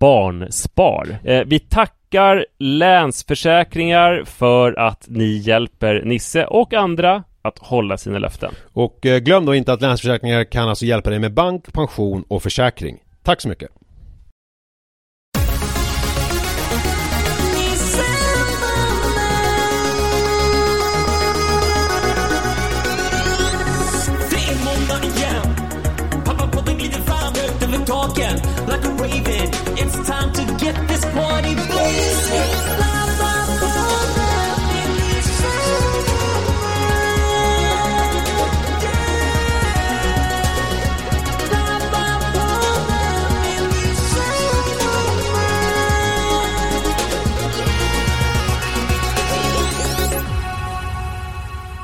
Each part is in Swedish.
Barnspar. Eh, vi tackar Länsförsäkringar för att ni hjälper Nisse och andra att hålla sina löften. Och eh, glöm då inte att Länsförsäkringar kan alltså hjälpa dig med bank, pension och försäkring. Tack så mycket!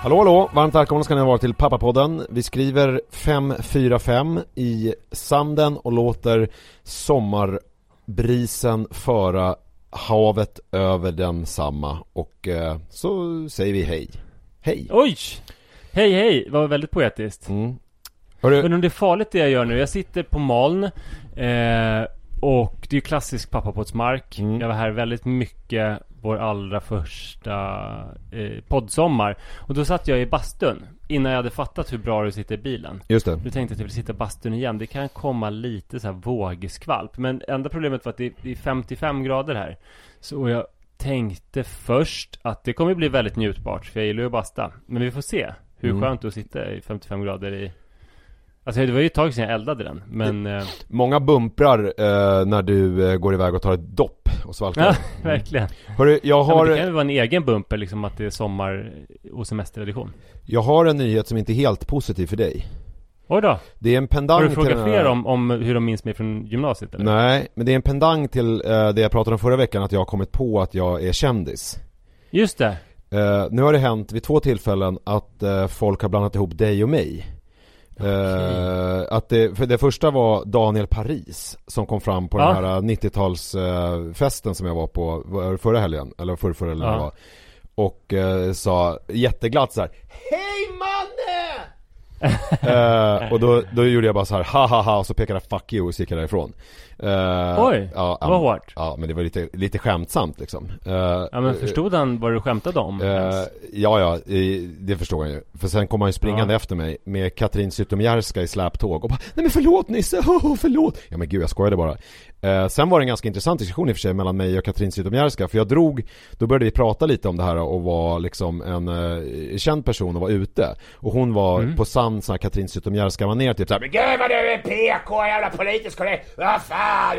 Hallå hallå! Varmt välkomna ska ni vara till Pappapodden. Vi skriver 545 i sanden och låter sommarbrisen föra havet över densamma och eh, så säger vi hej. Hej! Oj! Hej hej, det var väldigt poetiskt. Mm. Hörru, Men om det är farligt det jag gör nu, jag sitter på moln eh, Och det är ju klassisk pappapoddsmark Mm. Jag var här väldigt mycket Vår allra första eh, poddsommar. Och då satt jag i bastun Innan jag hade fattat hur bra att sitta i bilen. Just det. Nu tänkte att jag vill sitta i bastun igen. Det kan komma lite så här vågskvalp. Men enda problemet var att det är, det är 55 grader här. Så jag tänkte först att det kommer bli väldigt njutbart För jag gillar ju att basta. Men vi får se hur Mm. skönt det är att sitta i 55 grader i Alltså det var ju ett tag sedan jag eldade den Men eh, Många bumprar eh, när du eh, går iväg och tar ett dopp och svalkar. ja, verkligen Hörru, jag ja, har, Det kan ju vara en egen bumper liksom att det är sommar och semesteredition jag har en nyhet som inte är helt positiv för dig. Oj då! Det är en pendang Har du frågat här- fler om, om hur de minns mig från gymnasiet eller? Nej, men det är en pendang till eh, det jag pratade om förra veckan att jag har kommit på att jag är kändis. Just det! Nu har det hänt vid två tillfällen att folk har blandat ihop dig och mig. Eh, att det, för det första var Daniel Paris som kom fram på Ja. den här 90-talsfesten festen som jag var på förra helgen, eller förra, förra eller Ja. var. Och eh, sa jätteglatt så här Hej Manne! Eh, och då, då gjorde jag bara så här, ha ha ha och så pekade jag 'fuck you' och så gick jag därifrån Eh, Oj, ja, det var hårt. Ja men det var lite, lite skämtsamt liksom Eh, Ja men förstod han vad du skämtade om? Ja, ja, det förstår jag ju. För sen kom han ju springande Ja. efter mig med Katrin Zytomierska i släptåg och bara Nej men förlåt Nisse, oh, förlåt! Ja men gud, jag skojade bara. Sen var det en ganska intressant diskussion i och för sig mellan mig och Katrin Zytomierska för jag drog, då började vi prata lite om det här och var liksom en känd person och var ute. Och hon var Mm. på sann sån här Katrin Zytomierska manér typ såhär Men gud vad du är PK, jävla politisk korrekt, vad fan!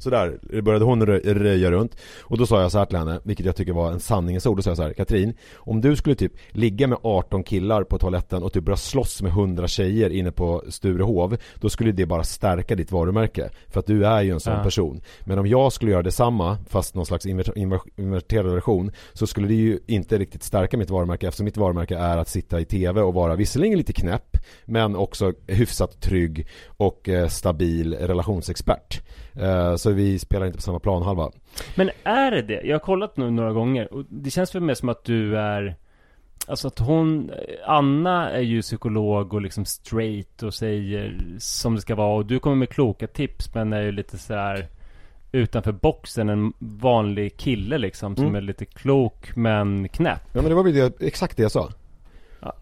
Sådär började hon rö- röja runt. Och då sa jag så här till henne, vilket jag tycker var en sanningens ord Då sa jag så här, Katrin Om du skulle typ ligga med 18 killar på toaletten och typ börja slåss med 100 tjejer inne på Sturehov Då skulle det bara stärka ditt varumärke. För att du är ju en sån Ja. person. Men om jag skulle göra detsamma Fast någon slags inver- inver- inverterad version Så skulle det ju inte riktigt stärka mitt varumärke Eftersom mitt varumärke är att sitta i tv och vara visserligen lite knäpp Men också hyfsat trygg och eh, stabil relationsexpert. Eh, Så vi spelar inte på samma planhalva Men är det det? Jag har kollat nu några gånger och det känns för mig som att du är Alltså att hon Anna är ju psykolog och liksom straight och säger som det ska vara och du kommer med kloka tips men är ju lite så här Utanför boxen, en vanlig kille liksom som Mm. är lite klok men knäpp Ja men det var väl det, exakt det jag sa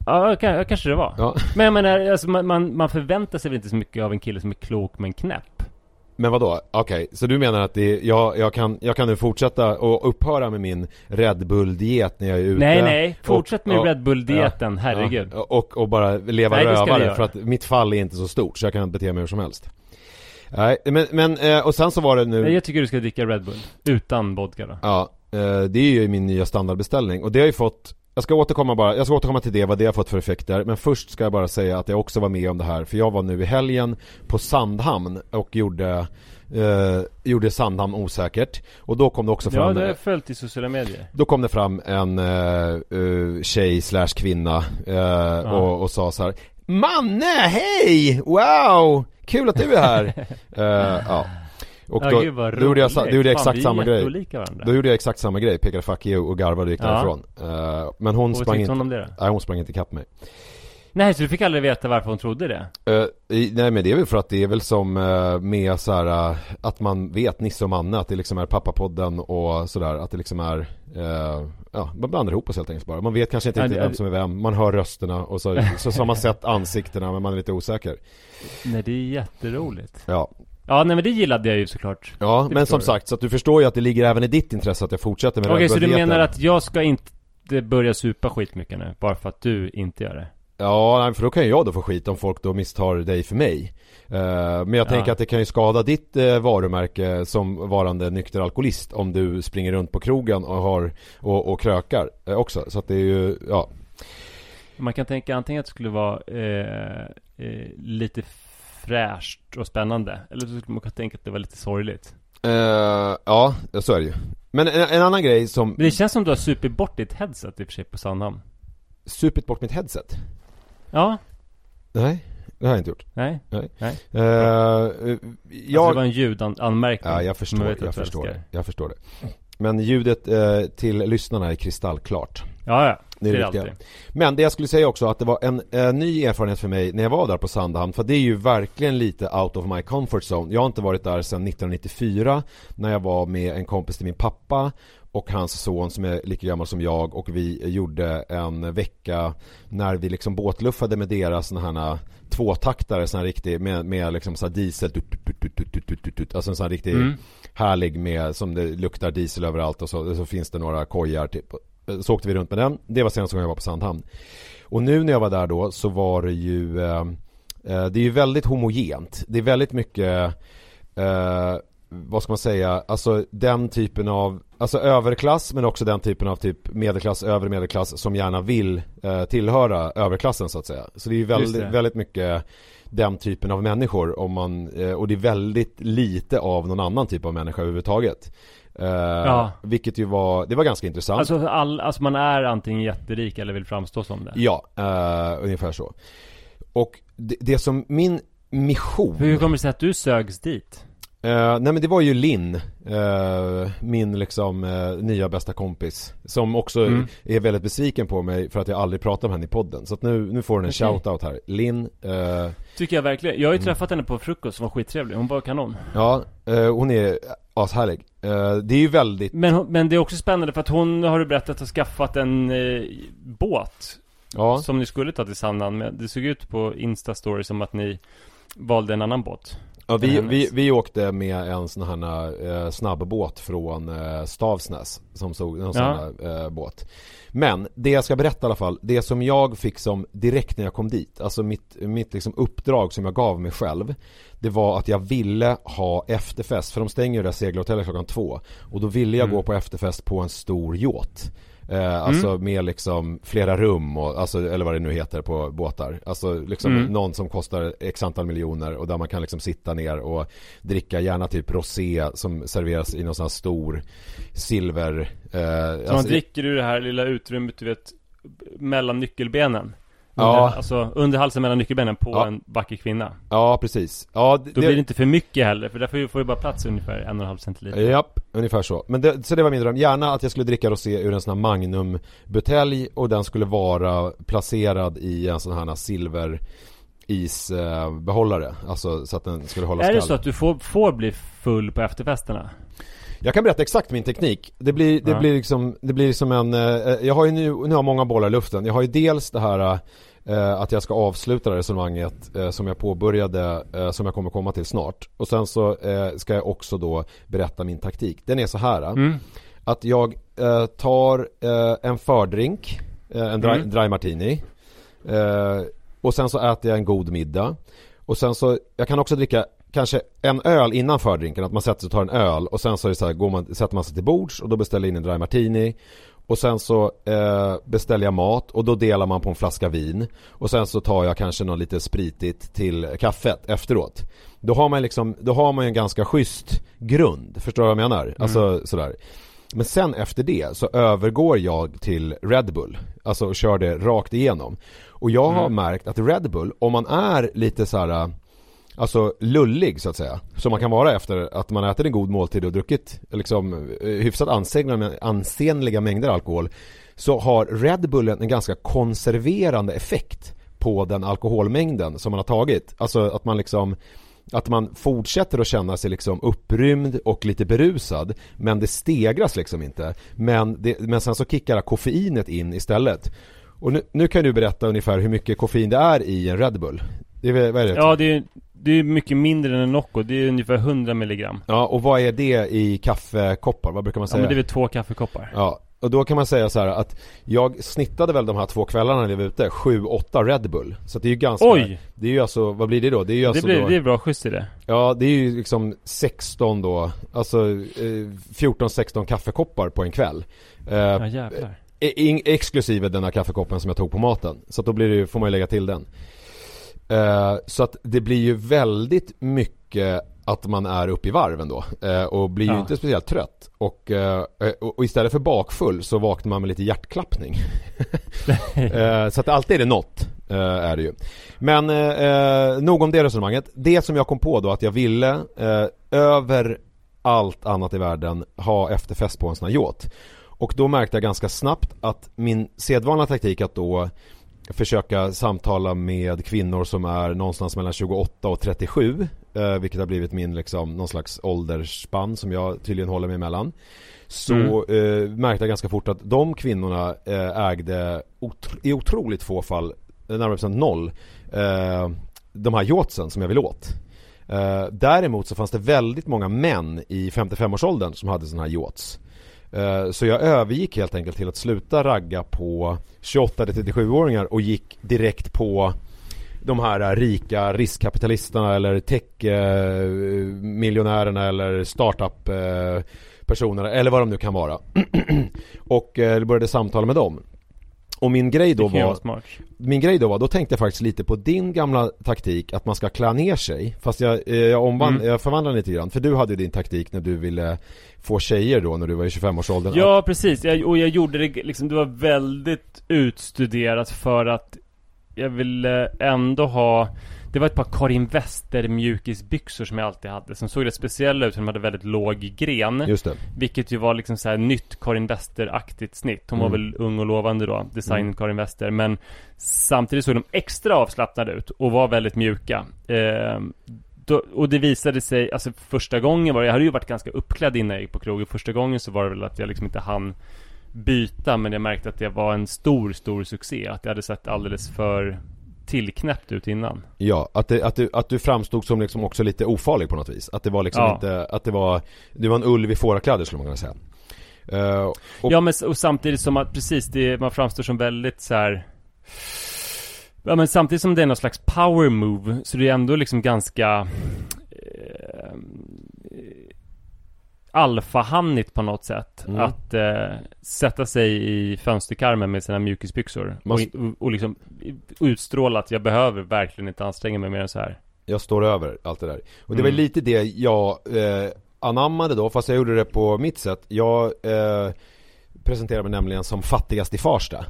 Ja, ja, kanske det var Ja. Men jag menar, alltså, man, man, man förväntar sig väl inte så mycket av en kille som är klok men knäpp? Men vad då? Okej, så du menar att det jag, jag, kan, jag kan nu fortsätta och upphöra med min Red Bull-diet när jag är ute? Nej nej, fortsätt och, med och, Red Bull-dieten, herregud. Ja, och, och bara leva Nej, rövare för att mitt fall är inte så stort så jag kan bete mig hur som helst. Nej, men, men eh, och sen så var det nu Nej, Jag tycker du ska dricka Red Bull Utan vodka då. Ja, eh, det är ju min nya standardbeställning och det har ju fått jag ska återkomma bara, jag ska återkomma till det, vad det har fått för effekter Men först ska jag bara säga att jag också var med om det här För jag var nu i helgen på Sandhamn och gjorde eh, Gjorde Sandhamn osäkert Och då kom det också Ja, fram det har jag följt i sociala medier Då kom det fram en uh, uh, tjej slash kvinna eh, och, och sa så här Manne, hej! Wow! Kul att du är här! Eh, ja. Och Ja, då, gud, vad då gjorde jag, då gjorde jag Fan, exakt är samma grej. Då gjorde jag exakt samma grej, pekade fuck you och garvade och gick Ja. därifrån Eh, Men hon Och sprang inte, hon om det då? nej hon sprang inte ikapp mig. Nej, så du fick aldrig veta varför hon trodde det? I- nej men det är väl för att det är väl som uh, med så här, eh, att man vet Nisse och Manne att det liksom är pappapodden och sådär att det liksom är Ja, man blandar ihop oss helt enkelt bara. Man vet kanske inte Ja, riktigt vem som är vem. Man hör rösterna och så, så, så har man sett ansiktena men man är lite osäker. Nej, det är jätteroligt. Ja, Ja, nej men det gillade jag ju såklart ja Det men som jag. sagt så att du förstår ju att det ligger även i ditt intresse att jag fortsätter med Okej, så du menar att jag ska inte börja supa skitmycket nu? Bara för att du inte gör det? Ja, nej, för då kan ju jag då få skit om folk då misstar dig för mig Eh, Men jag Ja. tänker att det kan ju skada ditt eh, varumärke som varande nykter alkoholist Om du springer runt på krogen och har och, och krökar eh, också Så att det är ju, ja Man kan tänka antingen att det skulle vara lite fräscht och spännande. Eller så skulle man kunna tänka att det var lite sorgligt. Eh, Ja, så är det ju. Men en, en annan grej som Men det känns som du har supit bort ditt headset i och för sig på Sandhamn. Supit bort mitt headset? Ja, Nej, det har jag inte gjort. Nej, Nej. nej. Eh, Jag... Alltså Jag det var en ljudanmärkning. Ja, jag förstår, jag du förstår det. Jag förstår det. Men ljudet eh, till lyssnarna är kristallklart. Ja, ja, Det är det alltid viktiga. Men det jag skulle säga också att det var en eh, ny erfarenhet för mig när jag var där på Sandhamn. För det är ju verkligen lite out of my comfort zone. Jag har inte varit där sedan 1994 när jag var med en kompis till min pappa och hans son som är lika gammal som jag och vi gjorde en vecka när vi liksom båtluffade med deras såna här tvåtaktare sån här riktig med, med liksom så här diesel tut, tut, tut. alltså en sån här riktig Mm. härlig med som det luktar diesel överallt och så, så finns det några kojar typ. Så åkte vi runt med den. Det var senaste gången jag var på Sandhamn. Och nu när jag var där då så var det ju eh, eh, Det är ju väldigt homogent. Det är väldigt mycket eh, Vad ska man säga? Alltså den typen av Alltså överklass men också den typen av typ medelklass, övre medelklass som gärna vill eh, tillhöra överklassen så att säga. Så det är ju väldigt, väldigt mycket den typen av människor om man, eh, och det är väldigt lite av någon annan typ av människa överhuvudtaget. Eh, Ja. Vilket ju var, det var ganska intressant. Alltså, all, alltså man är antingen jätterik eller vill framstå som det Ja, eh, ungefär så. Och det, det som min mission Hur kommer det sig att du sögs dit? Eh, nej men det var ju Linn, eh, min liksom eh, nya bästa kompis Som också Mm. är väldigt besviken på mig för att jag aldrig pratar om henne i podden Så att nu, nu får hon en Okej. shoutout här Linn, Tycker jag verkligen. Jag har ju träffat henne på frukost som var skittrevlig. Hon var kanon. ja hon är ashärlig Det är ju väldigt, Men, men det är också spännande för att hon har du berättat har skaffat en eh, båt. ja Som ni skulle ta till Sandhamn med. Det såg ut på Insta-story som att ni valde en annan båt. Ja, vi, vi, vi åkte med en sån här eh, snabbbåt från eh, Stavsnäs Som såg en sån Ja. här eh, båt Men det jag ska berätta i alla fall Det som jag fick som direkt när jag kom dit Alltså mitt, mitt liksom uppdrag som jag gav mig själv Det var att jag ville ha efterfest För de stänger ju det där segelhotellet klockan två Och då ville jag Mm. gå på efterfest på en stor yacht Eh, alltså med liksom flera rum och, alltså, eller vad det nu heter på båtar Alltså liksom Mm. någon som kostar x antal miljoner och där man kan liksom sitta ner och dricka gärna typ rosé som serveras i någon sån här stor silver eh, Så man dricker ur det här lilla utrymmet, du vet, mellan nyckelbenen. Ja. Under, alltså under halsen mellan nyckelbenen på Ja. en vacker kvinna. Ja precis, ja det, Då blir det inte för mycket heller, för där får ju, bara plats ungefär en och en halv centiliter. Japp, ungefär så. Men det, så det var min dröm. Gärna att jag skulle dricka rosé ur en sån här Magnum-butelj och den skulle vara placerad i en sån här silver isbehållare. Alltså så att den skulle hålla Är det skall. så att du får, får bli full på efterfesterna? Jag kan berätta exakt min teknik. Det blir, det Ja. blir liksom, det blir som en, eh, jag har ju nu, nu har jag många bollar i luften. Jag har ju dels det här eh, att jag ska avsluta det resonemanget eh, som jag påbörjade, som jag kommer komma till snart. Och sen så ska jag också då berätta min taktik. Den är så här. Mm. Att jag tar en fördrink, en dry, Mm. dry martini. Och sen så äter jag en god middag. Och sen så, jag kan också dricka kanske en öl innan fördrinken, att man sätter sig och tar en öl och sen så är så här, går man, sätter man sig till bords och då beställer in en dry martini och sen så eh, beställer jag mat och då delar man på en flaska vin och sen så tar jag kanske något lite spritigt till kaffet efteråt. Då har man liksom, då har man ju en ganska schysst grund, förstår du vad jag menar? Alltså sådär. Men sen efter det så övergår jag till Red Bull, alltså och kör det rakt igenom. Och jag har märkt att Red Bull, om man är lite så här Alltså lullig så att säga, som man kan vara efter att man ätit en god måltid och druckit liksom eh, hyfsat ansenliga, ansenliga mängder alkohol Så har Red Bullen en ganska konserverande effekt på den alkoholmängden som man har tagit. Alltså att man liksom att man fortsätter att känna sig liksom upprymd och lite berusad Men det stegras liksom inte. Men, det, men sen så kickar koffeinet in istället. Och nu, nu kan du berätta ungefär hur mycket koffein det är i en Red Bull det är, vad är det? Ja, det är, det är mycket mindre än en Nocco. Det är ungefär 100 milligram. Ja, och vad är det i kaffekoppar? Vad brukar man Ja, säga? men det är väl två kaffekoppar. Ja, och då kan man säga så här att jag snittade väl de här två kvällarna när vi var ute, 7-8 Red Bull. Så det är ju ganska Oj! Det är ju alltså, vad blir det då? Det är ju Det alltså blir, då, det är bra schysst i det. Ja, det är ju liksom 16 då, alltså eh, 14-16 kaffekoppar på en kväll. Eh, Ja, jävlar. in, exklusive den här kaffekoppen som jag tog på maten. Så att då blir det, får man ju lägga till den. Eh, så att det blir ju väldigt mycket att man är uppe i varven då eh, och blir ju Ja. inte speciellt trött. Och, eh, och istället för bakfull så vaknar man med lite hjärtklappning. eh, så att alltid är det något, eh, är det ju. Men eh, eh, nog om det resonemanget. Det som jag kom på då att jag ville eh, över allt annat i världen ha efterfest på en sån här yacht. Och då märkte jag ganska snabbt att min sedvanliga taktik att då försöka samtala med kvinnor som är någonstans mellan 28 och 37 eh, Vilket har blivit min liksom någon slags åldersspann som jag tydligen håller mig emellan Så eh, märkte jag ganska fort att de kvinnorna eh, ägde otro- i otroligt få fall, eh, närmare bestämt noll eh, De här yachtsen som jag vill åt. Eh, Däremot så fanns det väldigt många män i 55-årsåldern som hade sådana här yachts Eh, så jag övergick helt enkelt till att sluta ragga på 28-37-åringar och gick direkt på de här eh, rika riskkapitalisterna eller tech-miljonärerna eh, eller startup-personerna eller vad de nu kan vara. och började samtala med dem. Och min grej då var min grej då var, då tänkte jag faktiskt lite på din gamla taktik att man ska klä ner sig Fast jag, eh, jag, omvand, Mm. jag förvandlade lite grann För du hade ju din taktik när du ville få tjejer då när du var i 25-årsåldern Ja, precis. Jag, och jag gjorde det liksom, det var väldigt utstuderat för att jag ville ändå ha Det var ett par Karin Wester mjukisbyxor som jag alltid hade Som såg rätt speciella ut, för de hade väldigt låg gren Just det. Vilket ju var liksom så här nytt Karin Wester-aktigt snitt Hon Mm. var väl ung och lovande då, design Mm. Karin Wester Men samtidigt såg de extra avslappnade ut och var väldigt mjuka eh, då, Och det visade sig, alltså första gången var det, jag hade ju varit ganska uppklädd innan jag gick på krogen Första gången så var det väl att jag liksom inte hann byta Men jag märkte att det var en stor, stor succé Att det hade sett alldeles för tillknäppt ut innan Ja, att, det, att, du, att du framstod som liksom också lite ofarlig på något vis. Att det var liksom Ja. inte, att det var, du var en ulv i fårakläder skulle man kunna säga. Eh, och, Ja men och samtidigt som att precis det, man framstår som väldigt så här. Ja men samtidigt som det är någon slags power move så det är ändå liksom ganska eh, alfahannigt på något sätt. Mm. Att eh, sätta sig i fönsterkarmen med sina mjukisbyxor. Man Och, och, liksom utstråla att jag behöver verkligen inte anstränga mig mer än så här. Jag står över allt det där. Och det var Mm. lite det jag eh, anammade då, fast jag gjorde det på mitt sätt. Jag eh, presenterade mig nämligen som fattigast i Farsta.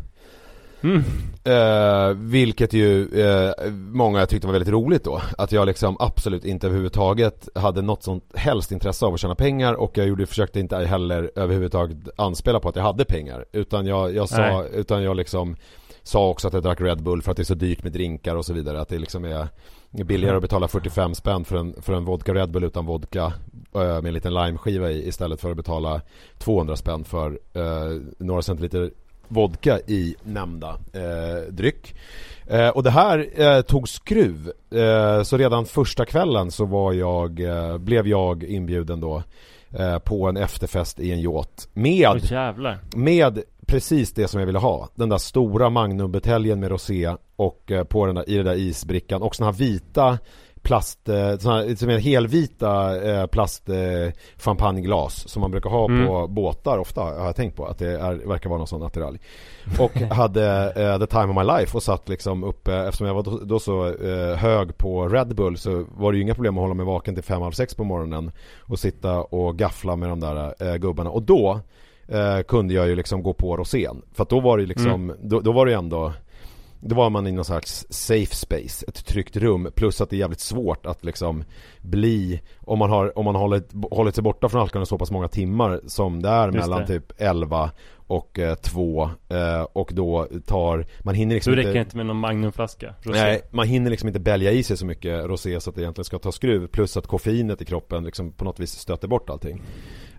Mm. Eh, vilket ju eh, många tyckte var väldigt roligt då. Att jag liksom absolut inte överhuvudtaget hade något sånt helst intresse av att tjäna pengar och jag gjorde, försökte inte heller överhuvudtaget anspela på att jag hade pengar. Utan jag, jag sa, Nej. utan jag liksom sa också att jag drack Red Bull för att det är så dyrt med drinkar och så vidare. Att det liksom är billigare att betala 45 spänn för en, för en vodka Red Bull utan vodka eh, med en liten limeskiva i istället för att betala 200 spänn för eh, några centiliter vodka i nämnda eh, dryck. Eh, och det här eh, tog skruv. Eh, så redan första kvällen så var jag, eh, blev jag inbjuden då eh, på en efterfest i en yacht med jävlar. med precis det som jag ville ha. Den där stora Magnumbuteljen med rosé och på den där, i den där isbrickan och såna här vita plast, eh, såna som är helvita eh, plast eh, champagneglas som man brukar ha Mm. på båtar ofta har jag tänkt på att det är, verkar vara någon sån attiralj. Och hade eh, the time of my life och satt liksom uppe eftersom jag var då, då så hög på Red Bull så var det ju inga problem att hålla mig vaken till fem, halv sex på morgonen och sitta och gaffla med de där gubbarna och då kunde jag ju liksom gå på rosén. För att då var det ju liksom, då, då var det ju ändå då var man i någon slags safe space, ett tryggt rum plus att det är jävligt svårt att liksom bli om man har, om man hållit, hållit sig borta från alkoholen så pass många timmar som det är Just mellan det. typ 11 och eh, 2 eh, och då tar, man hinner liksom det räcker inte med någon magnumflaska? Rosé. Nej, man hinner liksom inte bälja i sig så mycket rosé så att det egentligen ska ta skruv Plus att koffeinet i kroppen liksom på något vis stöter bort allting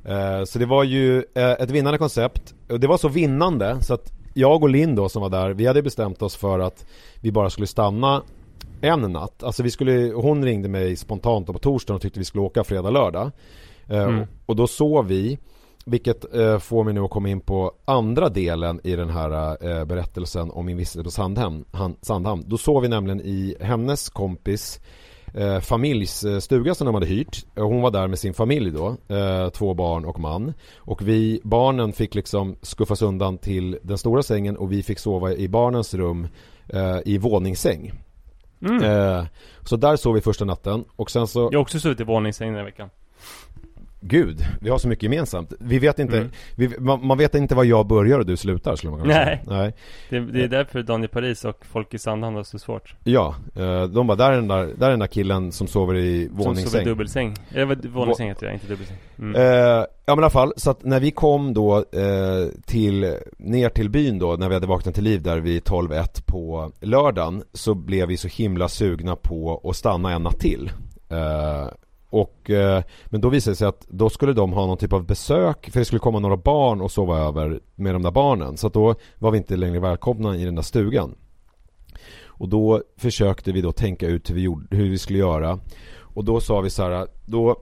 Eh, Så det var ju eh, ett vinnande koncept Och det var så vinnande så att jag och Linn då som var där Vi hade bestämt oss för att vi bara skulle stanna en natt Alltså vi skulle, hon ringde mig spontant på torsdagen och tyckte vi skulle åka fredag, lördag Eh, Mm. Och då sov vi vilket eh, får mig nu att komma in på andra delen i den här eh, berättelsen om min vistelse på Sandhamn, Sandhamn. Då sov vi nämligen i hennes kompis eh, familjs eh, stuga som de hade hyrt. Eh, Hon var där med sin familj då, eh, två barn och man. Och vi, barnen fick liksom skuffas undan till den stora sängen och vi fick sova i barnens rum eh, i våningssäng. Mm. Eh, så där sov vi första natten och sen så Jag har också suttit i våningssäng den här veckan. Gud, vi har så mycket gemensamt. Vi vet inte, Mm. vi, man, man vet inte var jag börjar och du slutar skulle man kunna Nej. säga. Nej. Det, det är därför Daniel Paris och folk i Sandhamn har så svårt. Ja, eh, de bara, där är den där, där är den där killen som sover i Som sover i våningssäng. dubbelsäng. Eller vad- våningssäng heter jag, inte dubbelsäng. Mm. Eh, ja men i alla fall, så att när vi kom då eh, till, ner till byn då, när vi hade vaknat till liv där vid 12.1 på lördagen Så blev vi så himla sugna på att stanna en natt till eh, Och, eh, men då visade det sig att då skulle de ha någon typ av besök För det skulle komma några barn och sova över med de där barnen Så att då var vi inte längre välkomna i den där stugan Och då försökte vi då tänka ut hur vi, gjorde, hur vi skulle göra Och då sa vi så här, då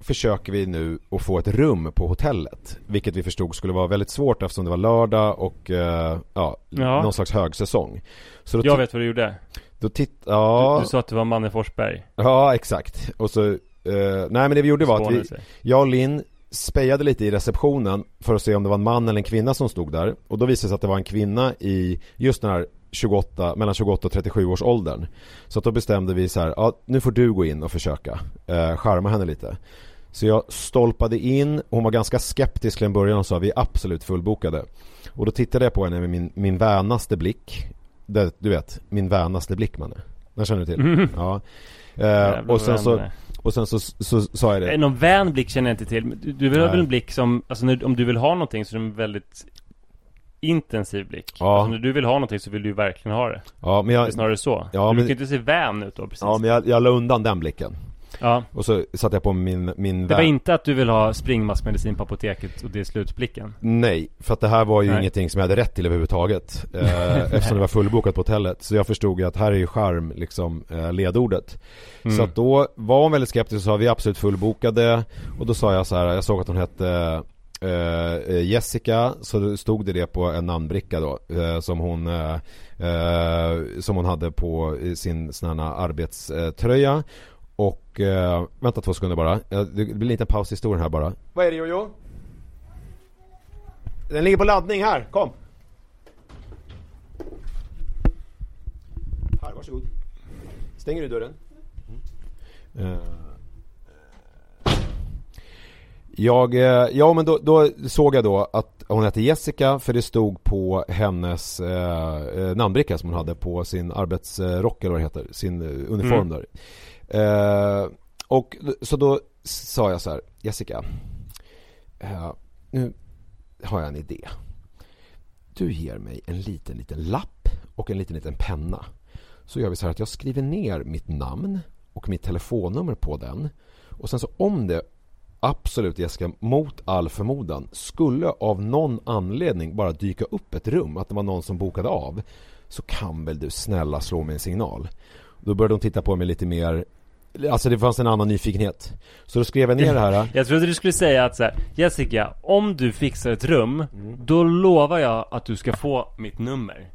försöker vi nu att få ett rum på hotellet. Vilket vi förstod skulle vara väldigt svårt eftersom det var lördag och eh, ja, Ja. någon slags högsäsong. Så Jag vet vad du gjorde. då titt, ja, Du, du sa att det var Manne Forsberg. ja exakt. Och så, eh, nej men det vi gjorde var att vi, jag och Linn spejade lite i receptionen för att se om det var en man eller en kvinna som stod där. Och då visade det sig att det var en kvinna i just den här 28, mellan 28 och 37 års åldern. Så att då bestämde vi så här, ja nu får du gå in och försöka eh, charma henne lite. Så jag stolpade in, hon var ganska skeptisk till en början och sa vi är absolut fullbokade. Och då tittade jag på henne med min, min vänaste blick. Det, du vet, min vänaste blick man Den känner du till? Mhm. Ja. Eh, och sen så, och sen så, så, sa jag det det. Någon vän blick känner jag inte till. Du, du vill ha Nej. en blick som, alltså när, om du vill ha någonting så är det en väldigt intensiv blick. Ja. Alltså när du vill ha någonting så vill du verkligen ha det. Ja, men Det är jag, snarare så. Ja, du men- kan inte se vän ut då precis. ja, men jag, jag la undan den blicken. Ja. Och så satte jag på min, min Det var inte att du vill ha springmaskmedicin på apoteket och det är slutsblicken. Nej, för att det här var ju Nej. ingenting som jag hade rätt till överhuvudtaget eh, Eftersom det var fullbokat på hotellet Så jag förstod ju att här är ju charm liksom eh, ledordet Mm. Så att då var hon väldigt skeptisk och sa vi är absolut fullbokade Och då sa jag så här, jag såg att hon hette eh, Jessica Så stod det det på en namnbricka då eh, Som hon Som hon hade på sin sån här arbetströja Och eh, vänta två sekunder bara Det blir en liten paus i historien här bara Vad är det Jojo? Den ligger på laddning här, kom! Här, varsågod. Stänger du dörren? Mm. Eh, Jag, eh, ja men då, då såg jag då att hon hette Jessica för det stod på hennes eh, eh, namnbricka som hon hade på sin arbetsrock eller vad det heter, sin uniform där. Eh, och så då sa jag så här, Jessica, eh, nu har jag en idé. Du ger mig en liten, liten lapp och en liten, liten penna. Så gör vi så här att jag skriver ner mitt namn och mitt telefonnummer på den. Och sen så om det absolut Jessica, mot all förmodan skulle av någon anledning bara dyka upp ett rum, att det var någon som bokade av. Så kan väl du snälla slå mig en signal. Då började hon titta på mig lite mer Alltså det fanns en annan nyfikenhet Så då skrev jag ner det här Jag trodde du skulle säga att så här, Jessica, om du fixar ett rum, Mm. då lovar jag att du ska få mitt nummer.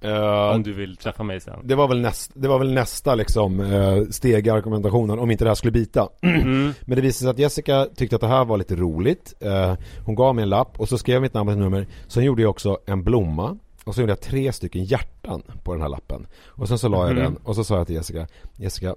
Eh, Om du vill träffa mig sen. det, var väl näst, det var väl nästa liksom, eh, steg i argumentationen om inte det här skulle bita Mm. Men det visade sig att Jessica tyckte att det här var lite roligt eh, Hon gav mig en lapp och så skrev jag mitt namn och nummer Sen gjorde jag också en blomma Och så gjorde jag tre stycken hjärtan på den här lappen Och sen så la jag Mhm. den och så sa jag till Jessica Jessica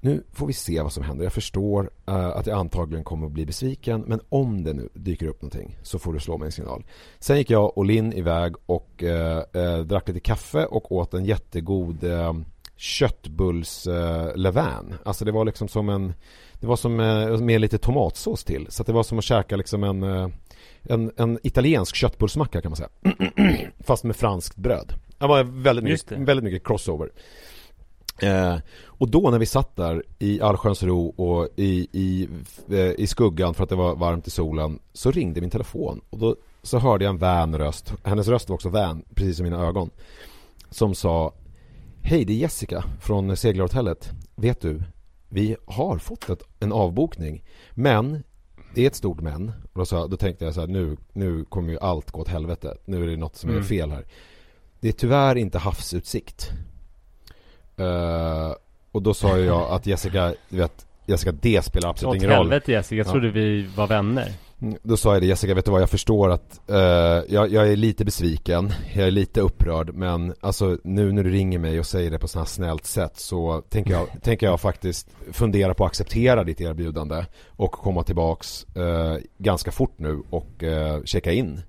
nu får vi se vad som händer. Jag förstår eh, att jag antagligen kommer att bli besviken men om det nu dyker upp någonting så får du slå mig en signal. Sen gick jag och Linn iväg och eh, eh, drack lite kaffe och åt en jättegod eh, köttbulls eh, levain. Alltså det var liksom som en det var som med lite tomatsås till. Så det var som att käka liksom en, en, en italiensk köttbullsmacka kan man säga. Fast med franskt bröd. Det var väldigt mycket, väldigt mycket crossover. Eh, och då när vi satt där i allsköns ro och i, i, eh, i skuggan för att det var varmt i solen så ringde min telefon. Och då så hörde jag en vän röst, hennes röst var också vän, precis som mina ögon. Som sa Hej det är Jessica från seglarhotellet. Vet du, vi har fått ett, en avbokning. Men det är ett stort men. Och då, sa, då tänkte jag så här nu, nu kommer ju allt gå åt helvete. Nu är det något som är Mm. fel här. Det är tyvärr inte havsutsikt Eh, och då sa jag att Jessica, du vet Jessica det spelar absolut Åt ingen roll. helvete Jessica, jag Ja. trodde vi var vänner. Mm, Då sa jag det Jessica, vet du vad? Jag förstår att eh, jag, jag är lite besviken. Jag är lite upprörd men alltså nu när du ringer mig och säger det på sånt här snällt sätt så tänker jag, tänker jag faktiskt fundera på att acceptera ditt erbjudande och komma tillbaks eh, ganska fort nu och eh, checka in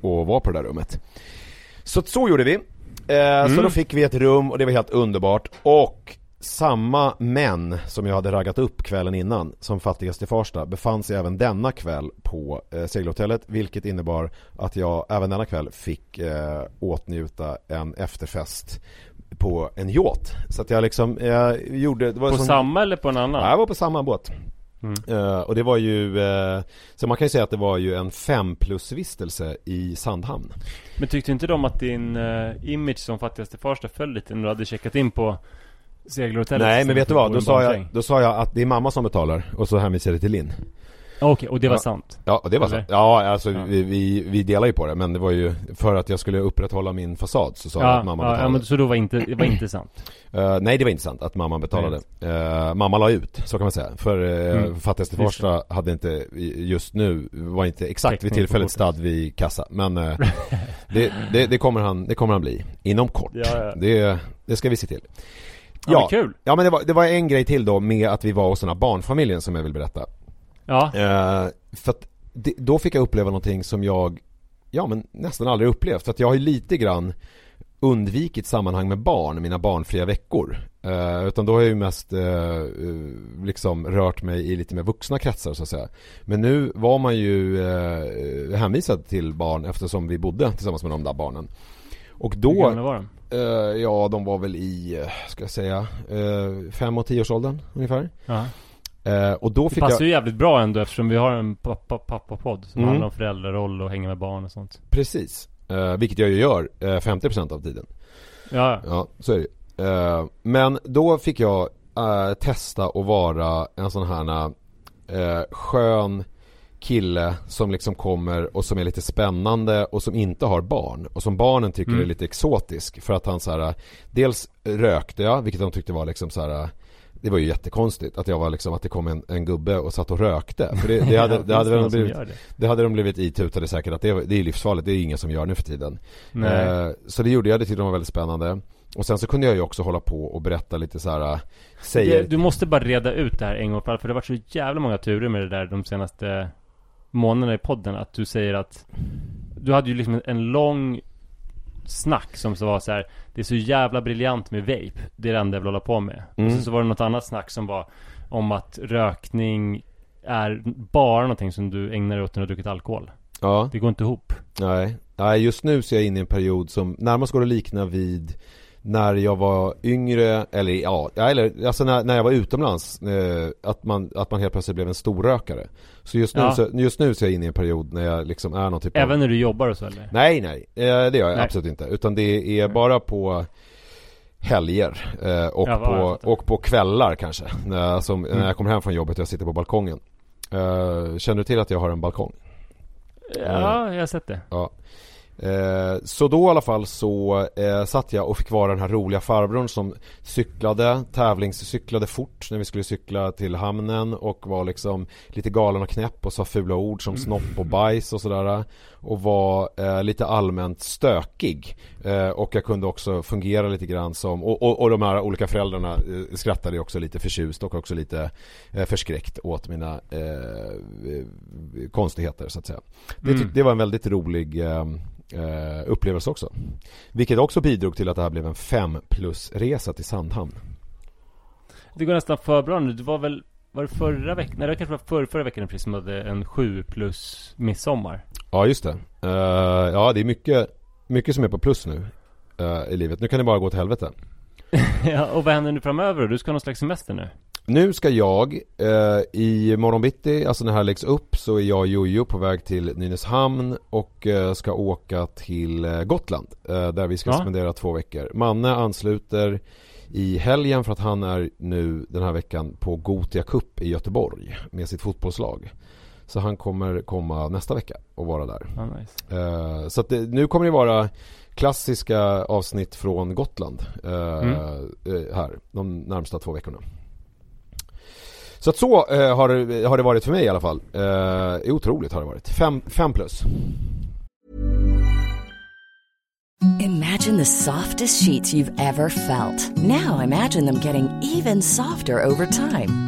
och vara på det där rummet. Så så gjorde vi eh, Så då fick vi ett rum och det var helt underbart och samma män som jag hade raggat upp kvällen innan som fattigast i Farsta befann sig även denna kväll på eh, segelhotellet vilket innebar att jag även denna kväll fick eh, åtnjuta en efterfest på en yacht. Så att jag liksom, jag gjorde, det var På som, samma eller på en annan? Ja, jag var på samma båt. Mm. Eh, och det var ju, eh, så man kan ju säga att det var ju en fem plus vistelse i Sandhamn. Men tyckte inte de att din eh, image som fattigaste Farsta föll lite när du hade checkat in på segelhotellet? Nej men vet du vad, då sa, jag, då sa jag att det är mamma som betalar och så hänvisade jag till Linn. Okej, och det var Ja. sant? Ja, och det var Eller? så. Ja, alltså Ja. Vi, vi, vi delar ju på det men det var ju för att jag skulle upprätthålla min fasad så sa jag Ja, att mamma ja, betalade. ja, men så då var inte, det var inte sant? Eh, nej det var inte sant att mamma betalade. Eh, mamma la ut, så kan man säga. För uh, Mm. fattigaste Farsta hade inte just nu, var inte exakt vid Täckning på tillfället stad vid kassa. Men eh, det, det, det, kommer han, det kommer han bli inom kort. Ja, ja. Det, det ska vi se till. Ja, men kul! Ja men det var, det var en grej till då med att vi var hos den här barnfamiljen som jag vill berätta. Ja, Eh, för att det, då fick jag uppleva någonting som jag Ja men nästan aldrig upplevt. För att jag har ju lite grann undvikit sammanhang med barn, mina barnfria veckor. Eh, utan då har jag ju mest eh, eh, liksom rört mig i lite mer vuxna kretsar så att säga. Men nu var man ju eh, hänvisad till barn eftersom vi bodde tillsammans med de där barnen. Och Hur då, gamla var de? eh, ja de var väl i, eh, ska jag säga, eh, fem och tioårsåldern ungefär. Ja. Eh, och då Det fick passar jag, ju jävligt bra ändå eftersom vi har en pappa, pappa-podd som Mm. handlar om föräldraroll och hänga med barn och sånt. precis, eh, vilket jag ju gör eh, 50% av tiden. Ja, Ja, så är det. Eh, Men då fick jag eh, testa att vara en sån här eh, skön kille som liksom kommer och som är lite spännande och som inte har barn och som barnen tycker Mm. är lite exotisk för att han så här dels rökte jag vilket de tyckte var liksom så här det var ju jättekonstigt att jag var liksom att det kom en, en gubbe och satt och rökte för det, det hade, det hade som blivit det? det hade de blivit itutade säkert att det, det är livsfarligt, det är ingen som gör nu för tiden. Eh, så det gjorde jag, det tyckte de var väldigt spännande. Och sen så kunde jag ju också hålla på och berätta lite så här. äh, säger... Det, du måste bara reda ut det här en gång för alla, för det har varit så jävla många turer med det där de senaste månaderna i podden. Att du säger att du hade ju liksom en lång snack som så var så här. Det är så jävla briljant med vape. Det är det enda jag vill hålla på med. Mm. Och sen så var det något annat snack som var om att rökning är bara någonting som du ägnar dig åt när du har druckit alkohol. Ja, Det går inte ihop. nej. Nej, just nu så är jag inne i en period som närmast går att likna vid när jag var yngre, eller ja, eller alltså när, när jag var utomlands, eh, att, man, att man helt plötsligt blev en storrökare. Så just nu, Ja. så, just nu så är jag inne i en period när jag liksom är någon typ av Även när du jobbar och så eller? Nej, nej, eh, det gör jag Nej. absolut inte. Utan det är bara på helger eh, och, Ja, på, och på kvällar kanske. När, jag- som, Mm. när jag kommer hem från jobbet och jag sitter på balkongen. Eh, känner du till att jag har en balkong? Ja, jag har sett det. Ja. Eh, så då i alla fall så eh, satt jag och fick vara den här roliga farbrorn som cyklade, tävlingscyklade fort när vi skulle cykla till hamnen och var liksom lite galen och knäpp och sa fula ord som snopp och bajs och sådär och var eh, lite allmänt stökig eh, och jag kunde också fungera lite grann som och, och, och de här olika föräldrarna eh, skrattade också lite förtjust och också lite eh, förskräckt åt mina eh, konstigheter så att säga. Det, tyck- Mm. det var en väldigt rolig eh, upplevelse också. Vilket också bidrog till att det här blev en fem plus resa till Sandhamn. Det går nästan för bra nu. Det var väl var det förra veckan? Nej det kanske var förra, förra veckan precis som hade en 7 plus midsommar. Ja just det. Eh, ja det är mycket, mycket som är på plus nu eh, i livet. Nu kan det bara gå till helvete. ja, och vad händer nu framöver? Du ska ha någon slags semester nu? Nu ska jag eh, i morgon bitti, alltså när det här läggs upp så är jag och Jojo på väg till Nynäshamn och eh, ska åka till eh, Gotland eh, där vi ska Ja. spendera två veckor. Manne ansluter i helgen för att han är nu den här veckan på Gotia Cup i Göteborg med sitt fotbollslag. Så han kommer komma nästa vecka och vara där. Ja, nice. Eh, så det, nu kommer det vara klassiska avsnitt från Gotland eh, Mm. här de närmsta två veckorna. Så att så eh, har, det- har det varit för mig i alla fall. Eh, otroligt har det varit. Fem, fem plus. Imagine the softest sheets you've ever felt. Now imagine them getting even softer over time.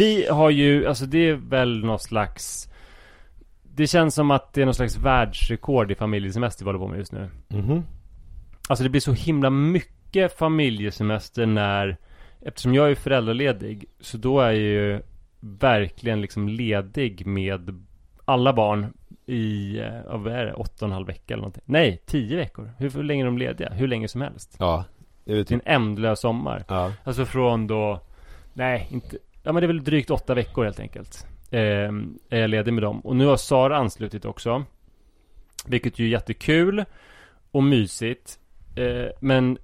Vi har ju, alltså det är väl någon slags Det känns som att det är någon slags världsrekord i familjesemester vi håller på med just nu Mhm. Alltså det blir så himla mycket familjesemester när Eftersom jag är föräldraledig Så då är ju verkligen liksom ledig med alla barn i, eh, vad är det, åtta och en halv vecka eller någonting. Nej, tio veckor. Hur, hur länge är de lediga? Hur länge som helst. Ja. Det är en ändlös sommar. ja. Alltså från då, nej, inte, ja men det är väl drygt åtta veckor helt enkelt. Eh, är jag ledig med dem. Och nu har Sara anslutit också. Vilket ju är jättekul och mysigt. Eh, men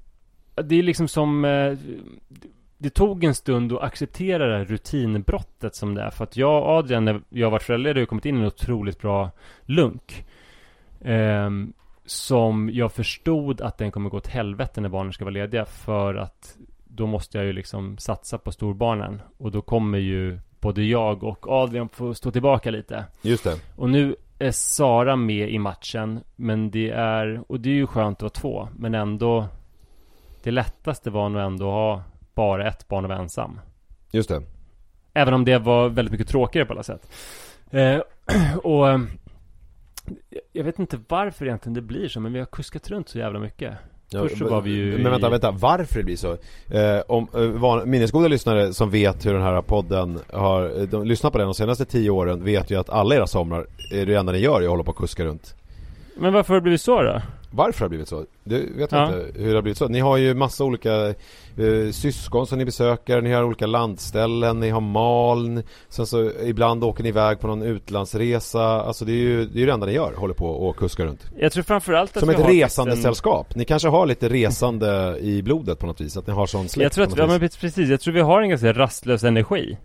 det är liksom som, eh, det tog en stund att acceptera det här rutinbrottet som det är. För att jag och Adrian, när jag varit föräldraledig, har kommit in i en otroligt bra lunk. Eh, som jag förstod att den kommer gå åt helvete när barnen ska vara lediga. För att då måste jag ju liksom satsa på storbarnen. Och då kommer ju både jag och Adrian få stå tillbaka lite. Just det. Och nu är Sara med i matchen. Men det är, och det är ju skönt att vara två. Men ändå, det lättaste var nog ändå att ha bara ett barn och vara ensam. Just det. Även om det var väldigt mycket tråkigare på alla sätt. Eh, och jag vet inte varför egentligen det blir så, men vi har kuskat runt så jävla mycket. Först så men- var vi ju Men vänta, vänta, varför det blir så? Eh, om eh, van, minnesgoda lyssnare som vet hur den här podden har, eh, de lyssnat på den de senaste tio åren vet ju att alla era somrar, är det enda ni gör är att hålla på och kuska runt. Men varför har det blivit så då? Varför har det blivit så? Du vet Ja. inte hur det har blivit så. Ni har ju massa olika eh, syskon som ni besöker, ni har olika landställen, ni har Maln, sen så ibland åker ni iväg på någon utlandsresa. Alltså det är ju det, är det enda ni gör, håller på och kuskar runt. Jag tror framförallt att Som ett har resande en- sällskap. Ni kanske har lite resande i blodet på något vis, att ni har sån släkt Jag tror att, ja men precis, jag tror vi har en ganska rastlös energi.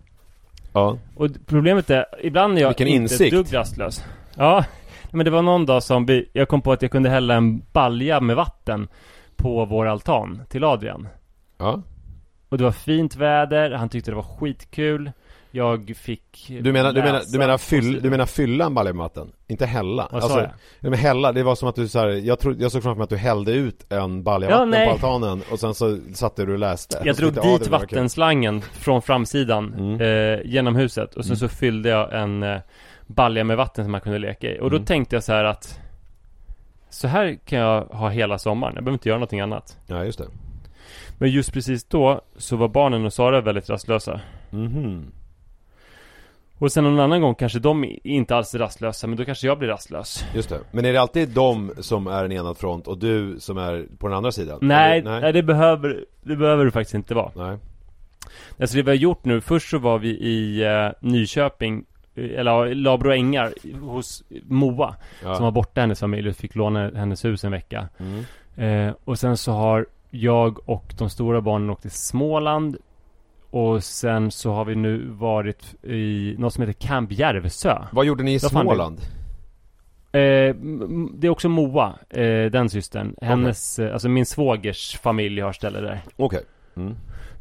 Ja. Och problemet är, ibland är jag Vilken inte insikt. ett dugg rastlös. Ja, men det var någon dag som vi, jag kom på att jag kunde hälla en balja med vatten på vår altan till Adrian. ja. Och det var fint väder, han tyckte det var skitkul. Jag fick Du menar, du menar, du menar, fyll, du menar fylla en balja med vatten? Inte hälla? Vad sa jag? Ja, men hälla, det var som att du så här, jag, trodde, jag såg framför mig att du hällde ut en balja Ja, vatten nej. på altanen och sen så satte du och läste. Jag drog tyckte jag, "Ah, dit det var kul." vattenslangen från framsidan Mm. eh, genom huset och sen så fyllde jag en eh, balja med vatten som man kunde leka i. Och då Mm. tänkte jag så här att så här kan jag ha hela sommaren, jag behöver inte göra någonting annat. Ja, just det. Men just precis då så var barnen och Sara väldigt rastlösa. Mhm. Och sen någon annan gång kanske de inte alls är rastlösa, men då kanske jag blir rastlös. Just det. Men är det alltid de som är en enad front och du som är på den andra sidan? Nej, Eller- nej. det, behöver, det behöver det faktiskt inte vara. Nej. Alltså det vi har gjort nu, först så var vi i eh, Nyköping, eller Labro Ängar, hos Moa, Ja. som var borta hennes familj och fick låna hennes hus en vecka. Mm. Eh, och sen så har jag och de stora barnen åkt till Småland. Och sen så har vi nu varit i något som heter Camp Järvsö. Vad gjorde ni i det- Småland? Eh, det är också Moa, eh, den systern. Hennes, eh, alltså min svågers familj har ställe där. Okej. Mm.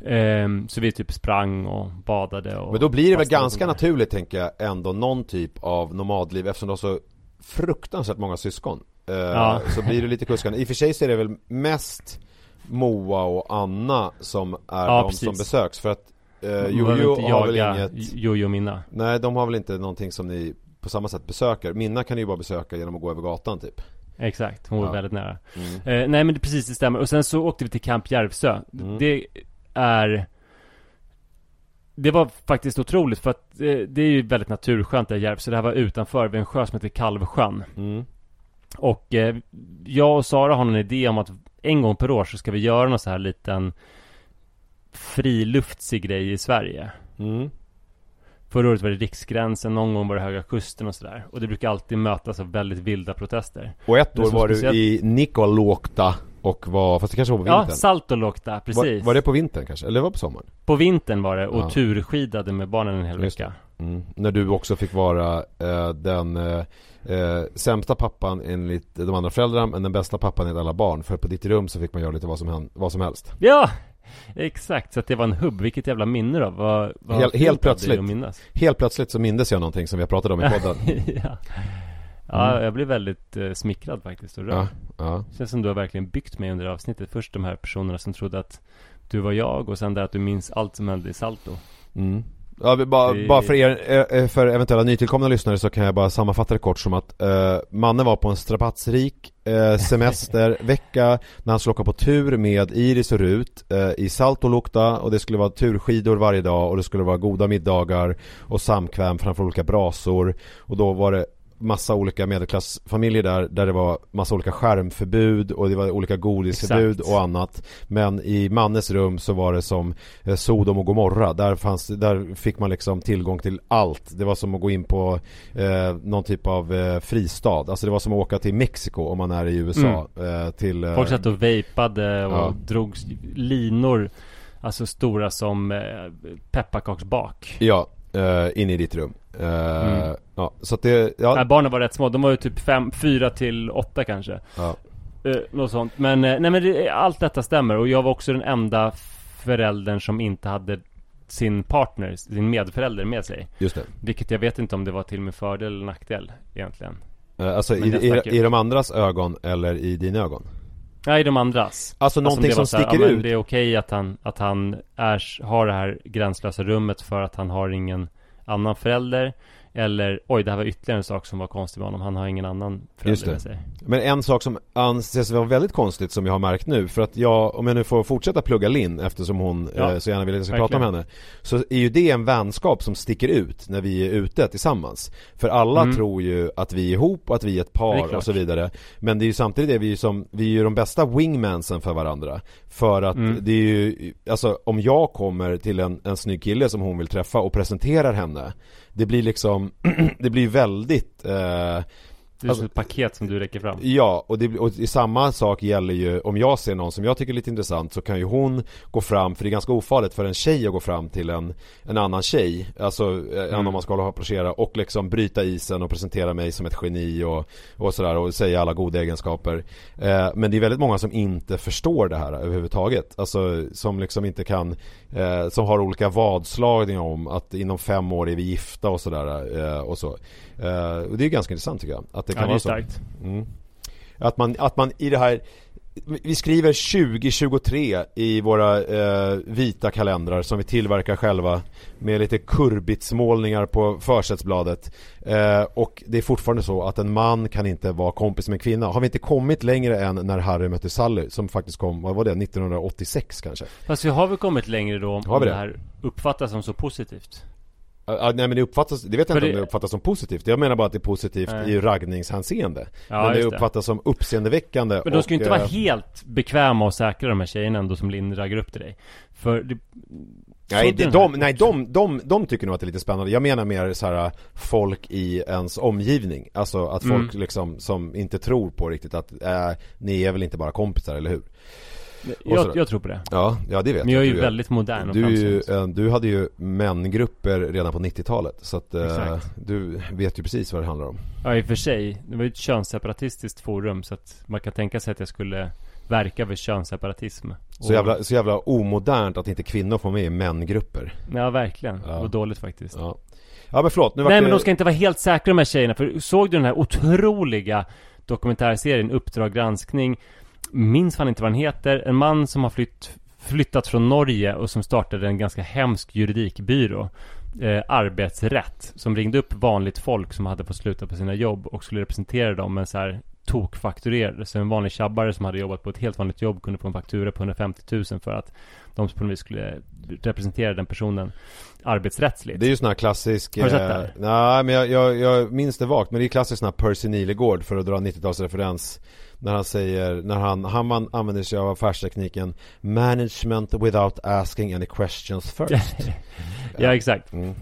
Eh, så vi typ sprang och badade och Men då blir det väl ganska naturligt tänker jag ändå någon typ av nomadliv eftersom du har så fruktansvärt många syskon. Eh, Ja. Så blir det lite kuskande. I och för sig så är det väl mest Moa och Anna som är Ja, de precis. som besöks för att eh, Man behöver Jojo har väl inget Jojo och Minna. Nej de har väl inte någonting som ni på samma sätt besöker. Minna kan ni ju bara besöka genom att gå över gatan typ. Exakt, hon var Ja. väldigt nära. Mm. Eh, nej men det, precis, det stämmer. Och sen så åkte vi till Camp Järvsö. Mm. Det är... Det var faktiskt otroligt för att eh, det är ju väldigt naturskönt där i Järvsö. Det här var utanför vid en sjö som heter Kalvsjön. Mm. Och eh, jag och Sara har en idé om att en gång per år så ska vi göra någon så här liten friluftsig grej i Sverige. Mm. Förra året var det Riksgränsen, någon gång var det Höga Kusten och sådär. Och det brukar alltid mötas av väldigt vilda protester. Och ett år var du speciellt- i Nikkaluokta och var, fast det kanske var på Ja, vintern? Saltolokta, precis. Var, var det på vintern kanske? Eller var det på sommaren? På vintern var det och Ja. turskidade med barnen en hel vecka. Mm. När du också fick vara eh, den eh, eh, sämsta pappan enligt de andra föräldrarna men den bästa pappan enligt alla barn. För på ditt rum så fick man göra lite vad som, hän- vad som helst. Ja! Exakt, så att det var en hubb. Vilket jävla minne då. Vad, vad Helt- helt plötsligt. Helt plötsligt så mindes jag någonting som vi har pratat om i podden. ja. Ja, Mm. jag blev väldigt eh, smickrad faktiskt och rörd. ja, ja. Känns som du har verkligen byggt mig under avsnittet. Först de här personerna som trodde att du var jag och sen det att du minns allt som hände i Salto. Mm. Ja, bara, Det- bara för er, eh, för eventuella nytillkomna lyssnare så kan jag bara sammanfatta det kort som att eh, mannen var på en strapatsrik eh, semestervecka när han skulle åka på tur med Iris och Rut eh, i Saltolukta och det skulle vara turskidor varje dag och det skulle vara goda middagar och samkväm framför olika brasor och då var det massa olika medelklassfamiljer där, där det var massa olika skärmförbud och det var olika godisförbud Exakt. och annat. Men i Mannes rum så var det som eh, Sodom och Gomorra. Där, fanns, där fick man liksom tillgång till allt. Det var som att gå in på eh, någon typ av eh, fristad. Alltså det var som att åka till Mexiko om man är i USA. Eh, till, eh, Folk satt och vejpade och Ja. drog linor Alltså stora som eh, pepparkaksbak Ja, eh, in i ditt rum. Eh, Mm. Ja, så att det, ja, Nej, barnen var rätt små, de var ju typ fem, fyra till åtta kanske ja. eh, Något sånt Men, nej men det, allt detta stämmer och jag var också den enda föräldern som inte hade sin partner, sin medförälder med sig just det. Vilket jag vet inte om det var till min fördel eller nackdel egentligen alltså i, i, i de andras ögon eller i dina ögon? Nej, de andras Alltså om någonting som så här, sticker ja, men ut? Det är okej att han, att han är, har det här gränslösa rummet för att han har ingen annan förälder Eller, oj det här var ytterligare en sak som var konstig med honom Han har ingen annan förälder med sig Men en sak som anses vara väldigt konstigt som jag har märkt nu För att jag, om jag nu får fortsätta plugga Linn eftersom hon Ja, eh, så gärna vill att jag ska verkligen. prata med henne Så är ju det en vänskap som sticker ut när vi är ute tillsammans För alla Mm. tror ju att vi är ihop och att vi är ett är par klart. och så vidare Men det är ju samtidigt det vi är ju som, vi är ju de bästa wingmansen för varandra För att Mm. det är ju, alltså om jag kommer till en, en snygg kille som hon vill träffa och presenterar henne Det blir liksom, det blir väldigt eh, Det är Alltså- ett paket som du räcker fram Ja, och, det, och samma sak gäller ju om jag ser någon som jag tycker är lite intressant så kan ju hon gå fram, för det är ganska ofarligt för en tjej att gå fram till en, en annan tjej, alltså mm. än om man ska hålla och approchera och liksom bryta isen och presentera mig som ett geni och, och sådär och säga alla goda egenskaper. Eh, men det är väldigt många som inte förstår det här överhuvudtaget, alltså som liksom inte kan, eh, som har olika vadslagningar om att inom fem år är vi gifta och sådär eh, och så. Eh, och det är ganska intressant tycker jag, att det kan Ja, det är vara så. starkt Mm. Att man, att man i det här Vi skriver 2023 i våra eh, vita kalendrar som vi tillverkar själva Med lite kurbitsmålningar på försättsbladet eh, Och det är fortfarande så att en man kan inte vara kompis med en kvinna Har vi inte kommit längre än när Harry mötte Sally Som faktiskt kom, vad var det, 1986 kanske? Fast vi har väl kommit längre då om Har vi det det? här uppfattas som så positivt Ah, nej men det uppfattas, det vet jag För inte om det- det uppfattas som positivt Jag menar bara att det är positivt Nej. i raggningshänseende Ja, Men det just det. uppfattas som uppseendeväckande Men de ska ju inte vara eh, helt bekväma och säkra de här tjejerna ändå som Linn raggar upp till dig För det, Nej, det, de, nej de, de, de tycker nog att det är lite spännande Jag menar mer så här folk i ens omgivning Alltså att Mm. folk liksom som inte tror på riktigt att äh, Ni är väl inte bara kompisar, eller hur? Jag, jag tror på det. Ja, ja det vet Men jag är ju väldigt modern du, ju, du hade ju mängrupper redan på 90-talet Så att eh, du vet ju precis vad det handlar om. Ja i och för sig, det var ju ett könsseparatistiskt forum så att man kan tänka sig att jag skulle verka för könsseparatism. Så Och- jävla, så jävla omodernt att inte kvinnor får med i mängrupper. Ja verkligen, Ja. det var dåligt faktiskt. Ja, ja men förlåt, nu Nej det... men de ska inte vara helt säkra de här tjejerna För såg du den här otroliga dokumentärserien Uppdrag granskning Minns fan inte vad den heter. En man som har flytt, flyttat från Norge och som startade en ganska hemsk juridikbyrå. Eh, Arbetsrätt. Som ringde upp vanligt folk som hade fått sluta på sina jobb och skulle representera dem men så här tokfakturerade Så en vanlig tjabbare som hade jobbat på ett helt vanligt jobb kunde få en faktura på 150 000 för att de på något vis skulle representera den personen arbetsrättsligt. Det är ju sån här klassisk Har du sett eh, det här? Nej men jag, jag, jag minns det vagt Men det är klassisk sån här Percy Nilegård för att dra en 90-talsreferens När han säger, när han, han använder sig av affärstekniken Management without asking any questions first. Ja exakt. Mm.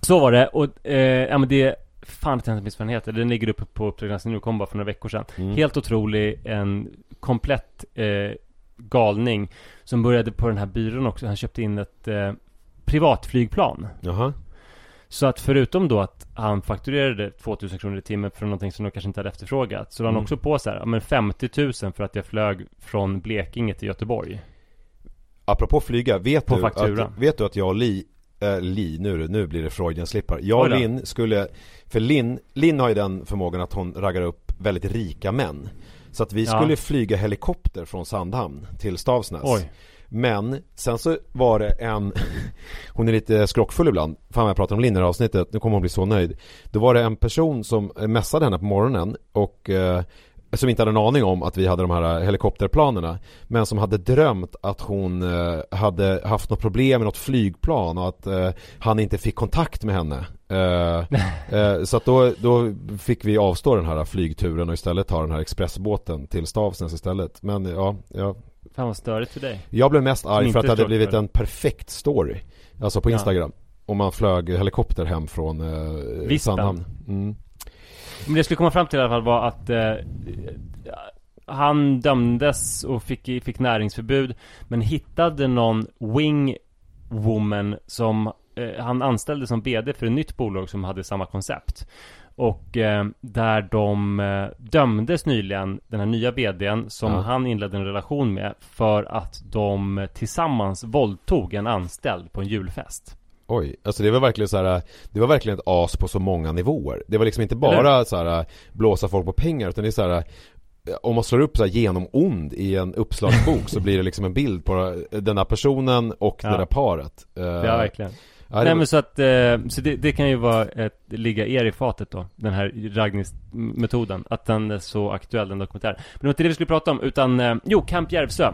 Så var det och, eh, ja men det Fan inte minns vad den heter. Den ligger uppe på Uppdrag granskning nu, kom bara för några veckor sedan. Mm. Helt otrolig, en komplett eh, galning Som började på den här byrån också. Han köpte in ett eh, privatflygplan. Jaha Så att förutom då att han fakturerade 2000 kronor i timmen för någonting som de kanske inte hade efterfrågat Så la han Mm. också på så här, ja, men 50 000 för att jag flög från Blekinge till Göteborg Apropå flyga, vet På du, att, vet du att jag och Li äh, Li, nu, nu blir det Freudian slippar Jag och. Linn skulle För Linn, Linn har ju den förmågan att hon raggar upp väldigt rika män Så att vi Ja. skulle flyga helikopter från Sandhamn till Stavsnäs Oj. Men sen så var det en Hon är lite skrockfull ibland. Fan vad jag pratar om Linn i avsnittet Nu kommer hon bli så nöjd. Då var det en person som mässade henne på morgonen och eh, som inte hade en aning om att vi hade de här helikopterplanerna Men som hade drömt att hon eh, hade haft något problem med något flygplan och att eh, han inte fick kontakt med henne. Eh, eh, Så att då, då fick vi avstå den här flygturen och istället ta den här expressbåten till Stavsnäs istället. Men ja, ja. Fan vad störigt för dig. jag blev mest arg för att det hade blivit för. en perfekt story Alltså på Ja. Instagram Om man flög helikopter hem från eh, Vispan. Sandhamn mm. Men det jag skulle komma fram till i alla fall var att eh, han dömdes och fick, fick näringsförbud men hittade någon wing woman som eh, han anställde som BD för ett nytt bolag som hade samma koncept. Och eh, där de eh, dömdes nyligen, den här nya BDn som Ja. han inledde en relation med för att de tillsammans våldtog en anställd på en julfest. Oj, alltså det var verkligen så här. Det var verkligen ett as på så många nivåer Det var liksom inte bara så här blåsa folk på pengar utan det är så här om man slår upp så här genom ond i en uppslagsbok så blir det liksom en bild på den här personen och Ja. det där paret Eh, Ja, verkligen. Det Nej var- men så att, eh, så det, det kan ju vara ett, ligga er i fatet då Den här raggningsmetoden Att den är så aktuell, den dokumentären. Men det var inte det vi skulle prata om, utan eh, Jo, Camp Järvsö.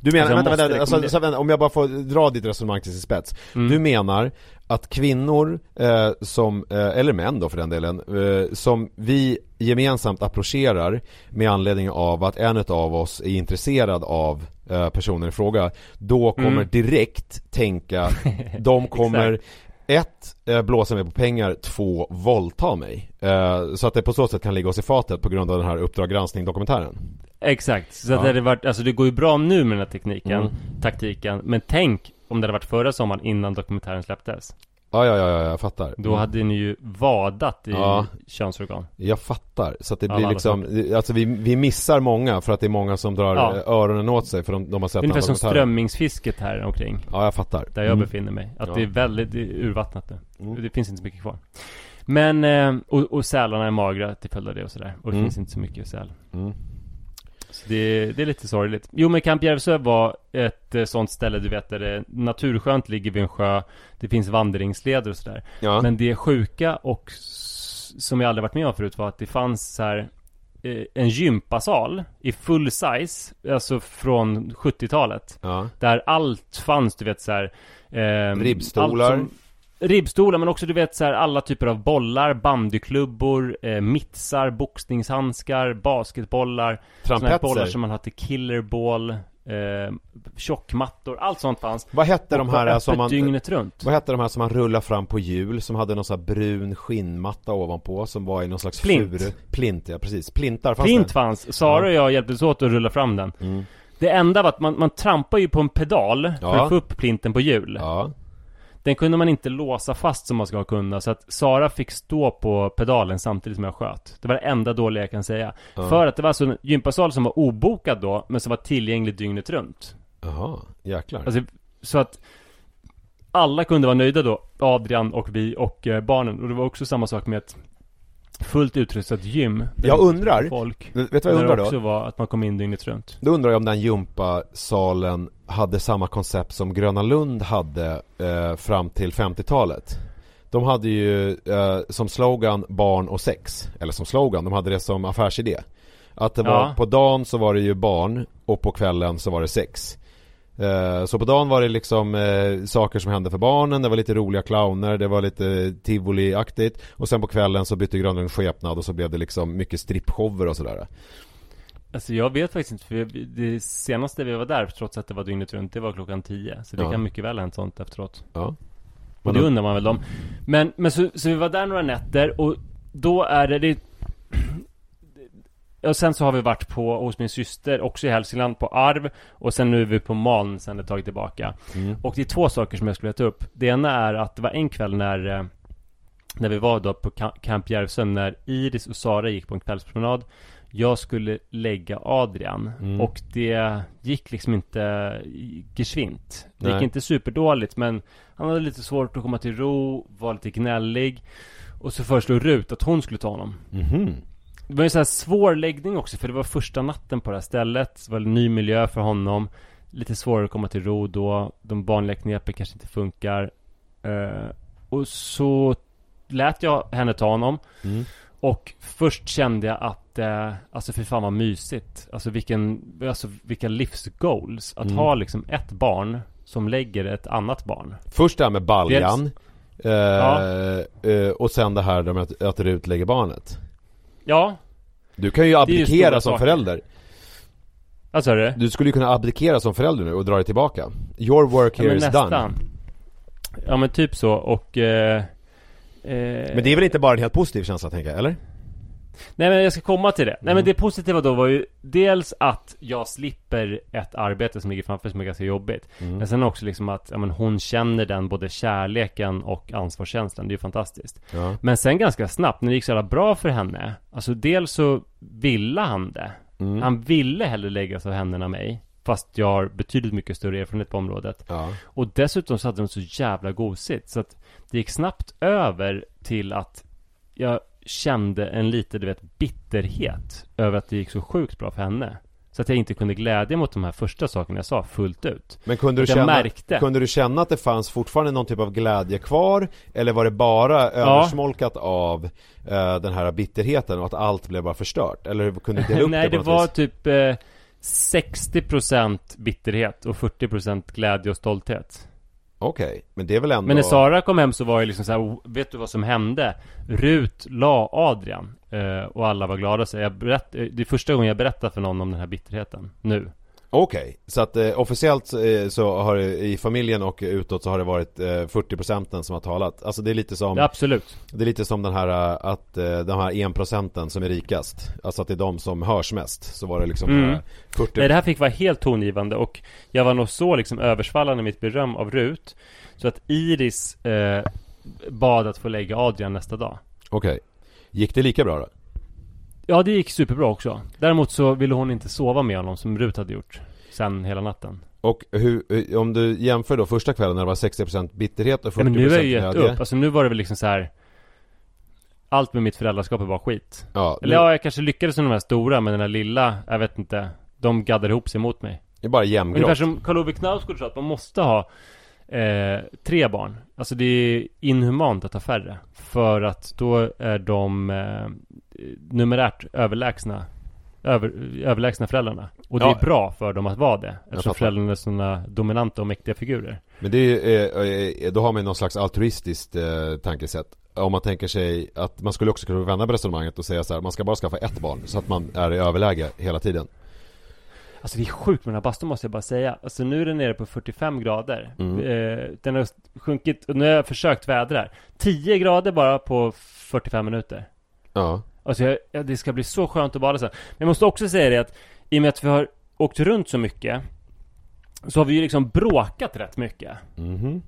Du menar, Alltså, vänta, vänta, alltså, så, vänta, om jag bara får dra ditt resonemang till sin spets. Mm. Du menar att kvinnor eh, som, eh, eller män då för den delen, eh, som vi gemensamt approcherar med anledning av att en av oss är intresserad av eh, personen i fråga Då kommer Mm. direkt tänka, de kommer ett, eh, blåsa mig på pengar, två, våldta mig. Eh, så att det på så sätt kan ligga oss i fatet på grund av den här Uppdrag granskning dokumentären. Exakt, så att Ja. det hade varit, alltså det går ju bra nu med den här tekniken, Mm. taktiken Men tänk om det hade varit förra sommaren innan dokumentären släpptes Ja, ja, ja, ja jag fattar. Då Mm. hade ni ju vadat i Ja. könsorgan Jag fattar, så att det blir liksom, alltså vi, vi missar många för att det är många som drar Ja. öronen åt sig för de, de har sett Ungefär som strömmingsfisket här omkring Ja, jag fattar. Där jag Mm. befinner mig. Att Ja. det är väldigt det är urvattnat nu. Mm. Det finns inte så mycket kvar. Men, eh, och, och sälarna är magra till följd av det och sådär. Och det Mm. finns inte så mycket säl. Så det, det är lite sorgligt. Jo men Camp Järvsö var ett eh, sånt ställe du vet där det naturskönt ligger vid en sjö. Det finns vandringsleder och sådär. Ja. Men det sjuka och som jag aldrig varit med om förut var att det fanns så här eh, en gympasal i full size, alltså från 70-talet. ja. Där allt fanns, du vet så här, ehm, Ribbstolar. allt som- Ribbstolar, men också du vet så här, alla typer av bollar, bandyklubbor, eh, mittsar, boxningshandskar, basketbollar Såna här bollar Trampetser. som man hade killerball, eh, tjockmattor, allt sånt fanns Vad hette de här som man, dygnet runt vad hette de här som man rullar fram på hjul som hade någon sån här brun skinnmatta ovanpå som var i någon slags Plint. furu? Plint, ja precis. Plintar fanns Plint det? fanns, Sara och jag hjälptes åt att rulla fram den Mm. Det enda var att man, man trampar ju på en pedal för Ja. att få upp plinten på hjul Ja. Den kunde man inte låsa fast som man ska kunna Så att Sara fick stå på pedalen samtidigt som jag sköt Det var det enda dåliga jag kan säga Ja. För att det var alltså en gympasal som var obokad då Men som var tillgänglig dygnet runt Jaha, jäklar. Alltså, så att alla kunde vara nöjda då Adrian och vi och eh, barnen Och det var också samma sak med ett Fullt utrustat gym Jag det undrar- folk, Vet du vad jag undrar det då? också var att man kom in dygnet runt Då undrar jag om den gympasalen hade samma koncept som Gröna Lund hade eh, fram till 50-talet. De hade ju eh, som slogan barn och sex. Eller som slogan, de hade det som affärsidé. Att det var, Ja. på dagen så var det ju barn och på kvällen så var det sex. Eh, Så på dagen var det liksom eh, saker som hände för barnen, det var lite roliga clowner, det var lite tivoli-aktigt och sen på kvällen så bytte Gröna Lund skepnad och så blev det liksom mycket strippshower och sådär. Alltså jag vet faktiskt inte, för vi- det senaste vi var där, trots att det var dygnet runt, det var klockan 10 Så det Ja. kan mycket väl ha hänt sånt efteråt Ja. Och Men det undrar man väl om Men, men så, så vi var där några nätter och då är det, det Och sen så har vi varit på, hos min syster, också i Hälsingland, på Arv Och sen nu är vi på Maln sen ett tag tillbaka Mm. Och det är två saker som jag skulle ta upp Det ena är att det var en kväll när eh, När vi var då på Camp Järvsö När Iris och Sara gick på en kvällspromenad Jag skulle lägga Adrian Mm. Och det gick liksom inte geschwint Det gick Nej. inte superdåligt men Han hade lite svårt att komma till ro Var lite gnällig Och så föreslog Rut att hon skulle ta honom Mhm. Det var en sån här svår läggning också för det var första natten på det här stället Det var en ny miljö för honom Lite svårare att komma till ro då. De vanliga knepen kanske inte funkar. Eh, och så lät jag henne ta honom. Mm. Och först kände jag att, eh, alltså för fan vad mysigt. Alltså vilken, alltså vilka livsgoals. Att Mm. ha liksom ett barn som lägger ett annat barn. Först det här med baljan. Eh, Ja. eh, och sen det här med att, att Rut lägger barnet. Ja, Du kan ju ju abdikera stora som saker. förälder. vad sa du? Du skulle ju kunna abdikera som förälder nu och dra dig tillbaka. Your work Ja, here men is nästan. done. Ja men typ så och... Eh, eh, Men det är väl inte bara en helt positiv känsla tänker jag, eller? Nej men jag ska komma till det. Nej Mm. men det positiva då var ju dels att jag slipper ett arbete som ligger framför som är ganska jobbigt. Mm. Men sen också liksom att ja, men hon känner den både kärleken och ansvarskänslan. Det är ju fantastiskt. Ja. Men sen ganska snabbt, när det gick så jävla bra för henne. Alltså dels så ville han det. Mm. Han ville hellre lägga sig av händerna mig. Fast jag har betydligt mycket större erfarenhet på området. Ja. Och dessutom så hade de så jävla gosigt. Så att det gick snabbt över till att jag kände en lite, du vet, bitterhet över att det gick så sjukt bra för henne. Så att jag inte kunde glädja mot de här första sakerna jag sa fullt ut. Men kunde du, Att känna, märkte. kunde du känna att det fanns fortfarande någon typ av glädje kvar? Eller var det bara översmolkat av eh, den här bitterheten och att allt blev bara förstört? Eller kunde du dela upp Nej, det det på något var vis? typ eh, 60% bitterhet och 40% glädje och stolthet. Okej, men det är väl ändå... Men när Sara kom hem så var det liksom så här, oh, vet du vad som hände? Rut la Adrian eh, och alla var glada. Så jag berätt, eh, det är första gången jag berättar för någon om den här bitterheten. Nu. Okej, så att eh, officiellt eh, så har det i familjen och utåt så har det varit eh, 40% som har talat Alltså det är lite som Ja, absolut. Det är lite som den här eh, att eh, de här 1% som är rikast Alltså att det är de som hörs mest Så var det liksom Mm. eh, 40 Nej, det här fick vara helt tongivande och jag var nog så liksom översvallande i mitt beröm av Rut. Så att Iris eh, bad att få lägga Adrian nästa dag. Okej Gick det lika bra då? Ja, det gick superbra också. Däremot så ville hon inte sova med honom som Rut hade gjort. Sen hela natten. Och hur, eh, om du jämför då första kvällen när det var 60% bitterhet och 40% Ja, men nu är jag ju gett glädje upp. Alltså nu var det väl liksom så här. Allt med mitt föräldraskap var skit. Ja, Eller nu, ja, jag kanske lyckades med de här stora, men den här lilla, jag vet inte. De gaddade ihop sig mot mig. det är bara Ungefär jämngrått som Karl Ove Knausgård sa att man måste ha eh, tre barn. Alltså det är inhumant att ha färre. För att då är de eh, numerärt överlägsna över, överlägsna föräldrarna. Och det Ja. är bra för dem att vara det. Eftersom föräldrarna är sådana dominanta och mäktiga figurer. Men det är, eh, eh, då har man någon slags altruistiskt eh, tankesätt Om man tänker sig att man skulle också kunna vända på resonemanget och säga så här, man ska bara skaffa ett barn så att man är i överläge hela tiden Alltså det är sjukt med den här bastun måste jag bara säga. Alltså nu är den nere på 45 grader. Mm. Eh, den har sjunkit, och nu har jag försökt vädra här. 10 grader bara på 45 minuter. Ja, Alltså jag, ja, det ska bli så skönt att bada sen. Men jag måste också säga det att i och med att vi har åkt runt så mycket så har vi ju liksom bråkat rätt mycket. mhm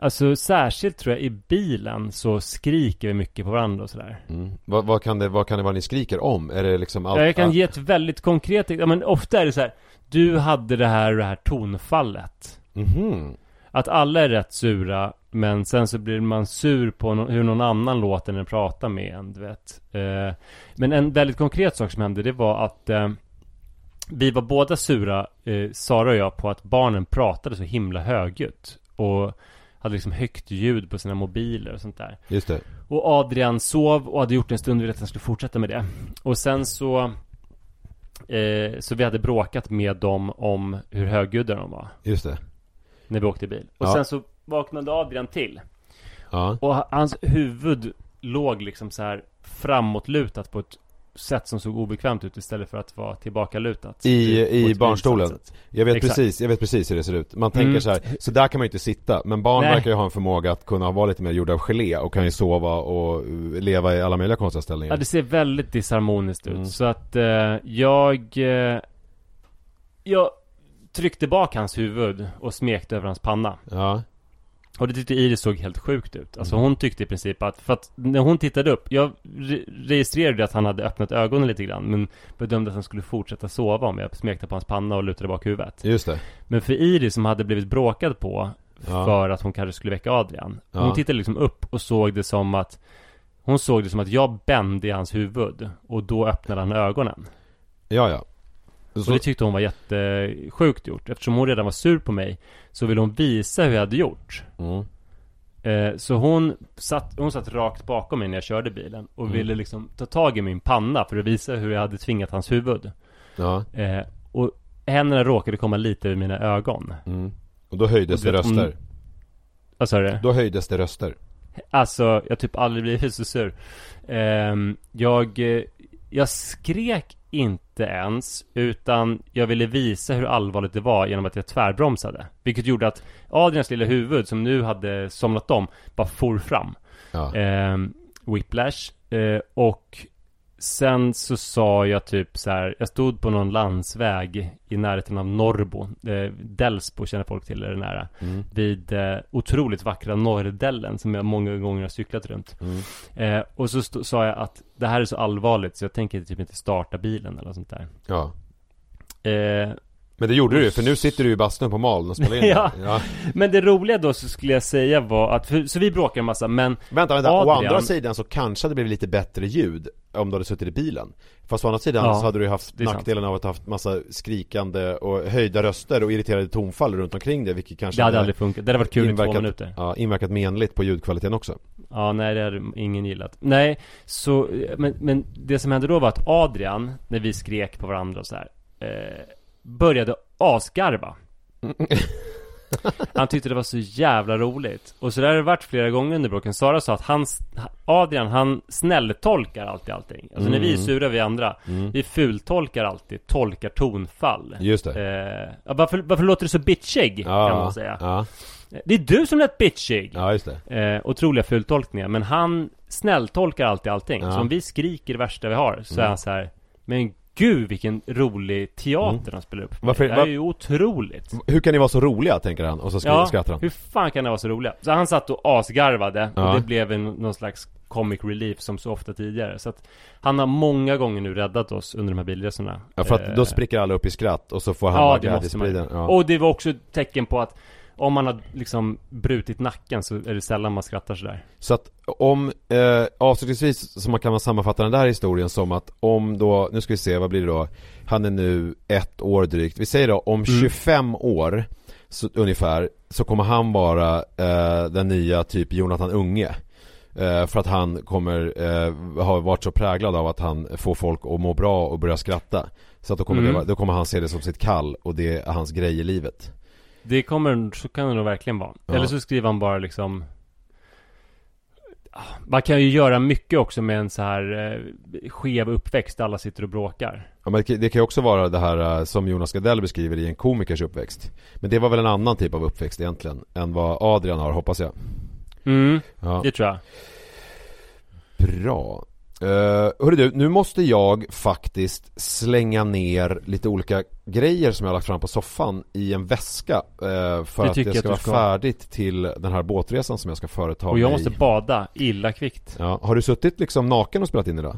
Alltså särskilt tror jag i bilen så skriker vi mycket på varandra och sådär. mm. vad, vad, kan det, vad kan det vara ni skriker om? Är det liksom allt? Ja, jag kan allt- ge ett väldigt konkret, ja men ofta är det så här. Du hade det här och det här tonfallet. Mhm. Att alla är rätt sura Men sen så blir man sur på no- hur någon annan låter när den pratar med en du vet eh, Men en väldigt konkret sak som hände det var att eh, Vi var båda sura eh, Sara och jag på att barnen pratade så himla högljutt Och hade liksom högt ljud på sina mobiler och sånt där Just det och Adrian sov och hade gjort en stund och ville att han skulle fortsätta med det. Och sen så eh, Så vi hade bråkat med dem om hur högljudda de var. Just det När vi åkte bil. Och Ja. sen så vaknade Adrian till. Ja Och ha- hans huvud låg liksom så här framåtlutat på ett sätt som såg obekvämt ut istället för att vara tillbakalutat. I- i barnstolen. Jag vet Exakt. precis, jag vet precis hur det ser ut Man tänker Mm. så här, så där kan man ju inte sitta Men barn Nej. verkar ju ha en förmåga att kunna vara lite mer gjorda av gelé och kan ju sova och leva i alla möjliga konstiga ställningar Ja, det ser väldigt disharmoniskt ut. Mm. Så att eh, jag... Eh, jag tryckte bak hans huvud och smekte över hans panna. Ja, Och det tyckte Iris såg helt sjukt ut. Alltså Mm. hon tyckte i princip att, för att när hon tittade upp, jag re- registrerade att han hade öppnat ögonen lite grann, men bedömde att han skulle fortsätta sova om jag smekte på hans panna och lutade bak huvudet. just det Men för Iris som hade blivit bråkad på Ja. för att hon kanske skulle väcka Adrian. Ja. Hon tittade liksom upp och såg det som att hon såg det som att jag bände i hans huvud och då öppnade han ögonen. Ja, ja Och det tyckte hon var jättesjukt gjort. Eftersom hon redan var sur på mig så ville hon visa hur jag hade gjort. Mm. Eh, så hon satt, hon satt rakt bakom mig när jag körde bilen och Mm. ville liksom ta tag i min panna för att visa hur jag hade tvingat hans huvud. Ja. Eh, och händerna råkade komma lite ur mina ögon. Mm. Och då höjdes Och det om- röster. Vad sa du? Då höjdes det röster. Alltså, jag har typ aldrig blivit så sur. Ehm, jag, eh, jag skrek inte ens, utan jag ville visa hur allvarligt det var genom att jag tvärbromsade. Vilket gjorde att Adrians lilla huvud, som nu hade somnat om, bara for fram. Ja. Ehm, whiplash. Eh, och sen så sa jag typ så här, jag stod på någon landsväg i närheten av Norrbo. Eh, Delsbo känner folk till, är det nära. Mm. Vid eh, otroligt vackra Norrdellen som jag många gånger har cyklat runt. Mm. Eh, och så stod, sa jag att det här är så allvarligt så jag tänker typ inte starta bilen eller sånt där. Ja. Eh, Men det gjorde du ju, för nu sitter du i bastun på Maln och spelar in Ja. ja. men det roliga då så skulle jag säga var att, för, så vi bråkar en massa men Vänta, vänta. Å Adrian- andra sidan så kanske det blev lite bättre ljud om du hade suttit i bilen. Fast å andra sidan Ja, så hade du ju haft är sant. nackdelen av att ha haft massa skrikande och höjda röster och irriterade tonfall runt omkring det, vilket kanske det hade aldrig funkat. Det hade varit kul i två minuter. ja, inverkat menligt på ljudkvaliteten också. Ja, nej det hade ingen gillat. Nej, så, men, men det som hände då var att Adrian, när vi skrek på varandra och så här, eh, började asgarva. Han tyckte det var så jävla roligt. Och så där har det varit flera gånger under bråken. Sara sa att han, Adrian, han snälltolkar alltid allting. Alltså när vi är Mm. sura vi andra, vi fultolkar alltid, tolkar tonfall. Just det. Eh, ja, varför, varför låter du så bitchig? kan man säga. Ja, Det är du som lät bitchig! ja just det. Eh, otroliga fultolkningar, men han snälltolkar alltid allting. Ja. Mm. Så om vi skriker det värsta vi har, så är han så här. Men gud vilken rolig teater han spelar upp. Varför- Det här var- är ju otroligt. Hur kan ni vara så roliga, tänker han, och så skri- Ja, skrattar han. hur fan kan det vara så roliga? Så han satt och asgarvade, Ja. och det blev en, någon slags comic relief som så ofta tidigare. Så att han har många gånger nu räddat oss under de här bilresorna. Ja, för att Eh, då spricker alla upp i skratt och så får han Ja, vara glädjespriden. Ja. Och det var också ett tecken på att om man har liksom brutit nacken så är det sällan man skrattar sådär. Så att om, eh, avslutningsvis så man kan man sammanfatta den där historien som att om då, nu ska vi se, vad blir det då? Han är nu ett år drygt. Vi säger då om 25 år så, ungefär så kommer han vara eh, den nya typ Jonathan Unge. Eh, för att han kommer eh, ha varit så präglad av att han får folk att må bra och börja skratta. Så att då kommer, Mm. det, då kommer han se det som sitt kall och det är hans grej i livet. Det kommer, så kan det nog verkligen vara. Ja. Eller så skriver han bara liksom Ah, Man kan ju göra mycket också med en så här eh, skev uppväxt, alla sitter och bråkar. Ja, men det kan- ju också vara det här eh, som Jonas Gardell beskriver i en komikers uppväxt. Men det var väl en annan typ av uppväxt egentligen än vad Adrian har hoppas jag. Mm, Ja. det tror jag. Bra. Uh, hörru du, nu måste jag faktiskt slänga ner lite olika grejer som jag har lagt fram på soffan i en väska eh, för att det ska du vara ska. färdigt till den här båtresan som jag ska företa Och jag mig. måste bada illa kvickt. Ja, har du suttit liksom naken och spelat in idag?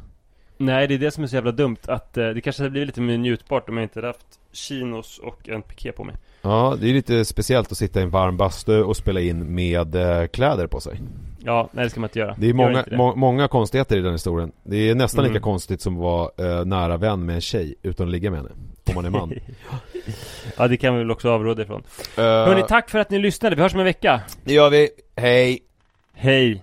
Nej, det är det som är så jävla dumt. Att eh, det kanske hade blivit lite mer njutbart om jag inte hade haft chinos och en piké på mig. Ja, det är lite speciellt att sitta i en varm bastu och spela in med eh, kläder på sig. Ja, nej det ska man inte göra. Det är många, det. må, många konstigheter i den historien. Det är nästan lika Mm. konstigt som att vara eh, nära vän med en tjej utan att ligga med henne. Om man är man. Ja, det kan vi väl också avråda ifrån. uh, Hörni, tack för att ni lyssnade. Vi hörs om en vecka. Det gör vi. Hej! Hej!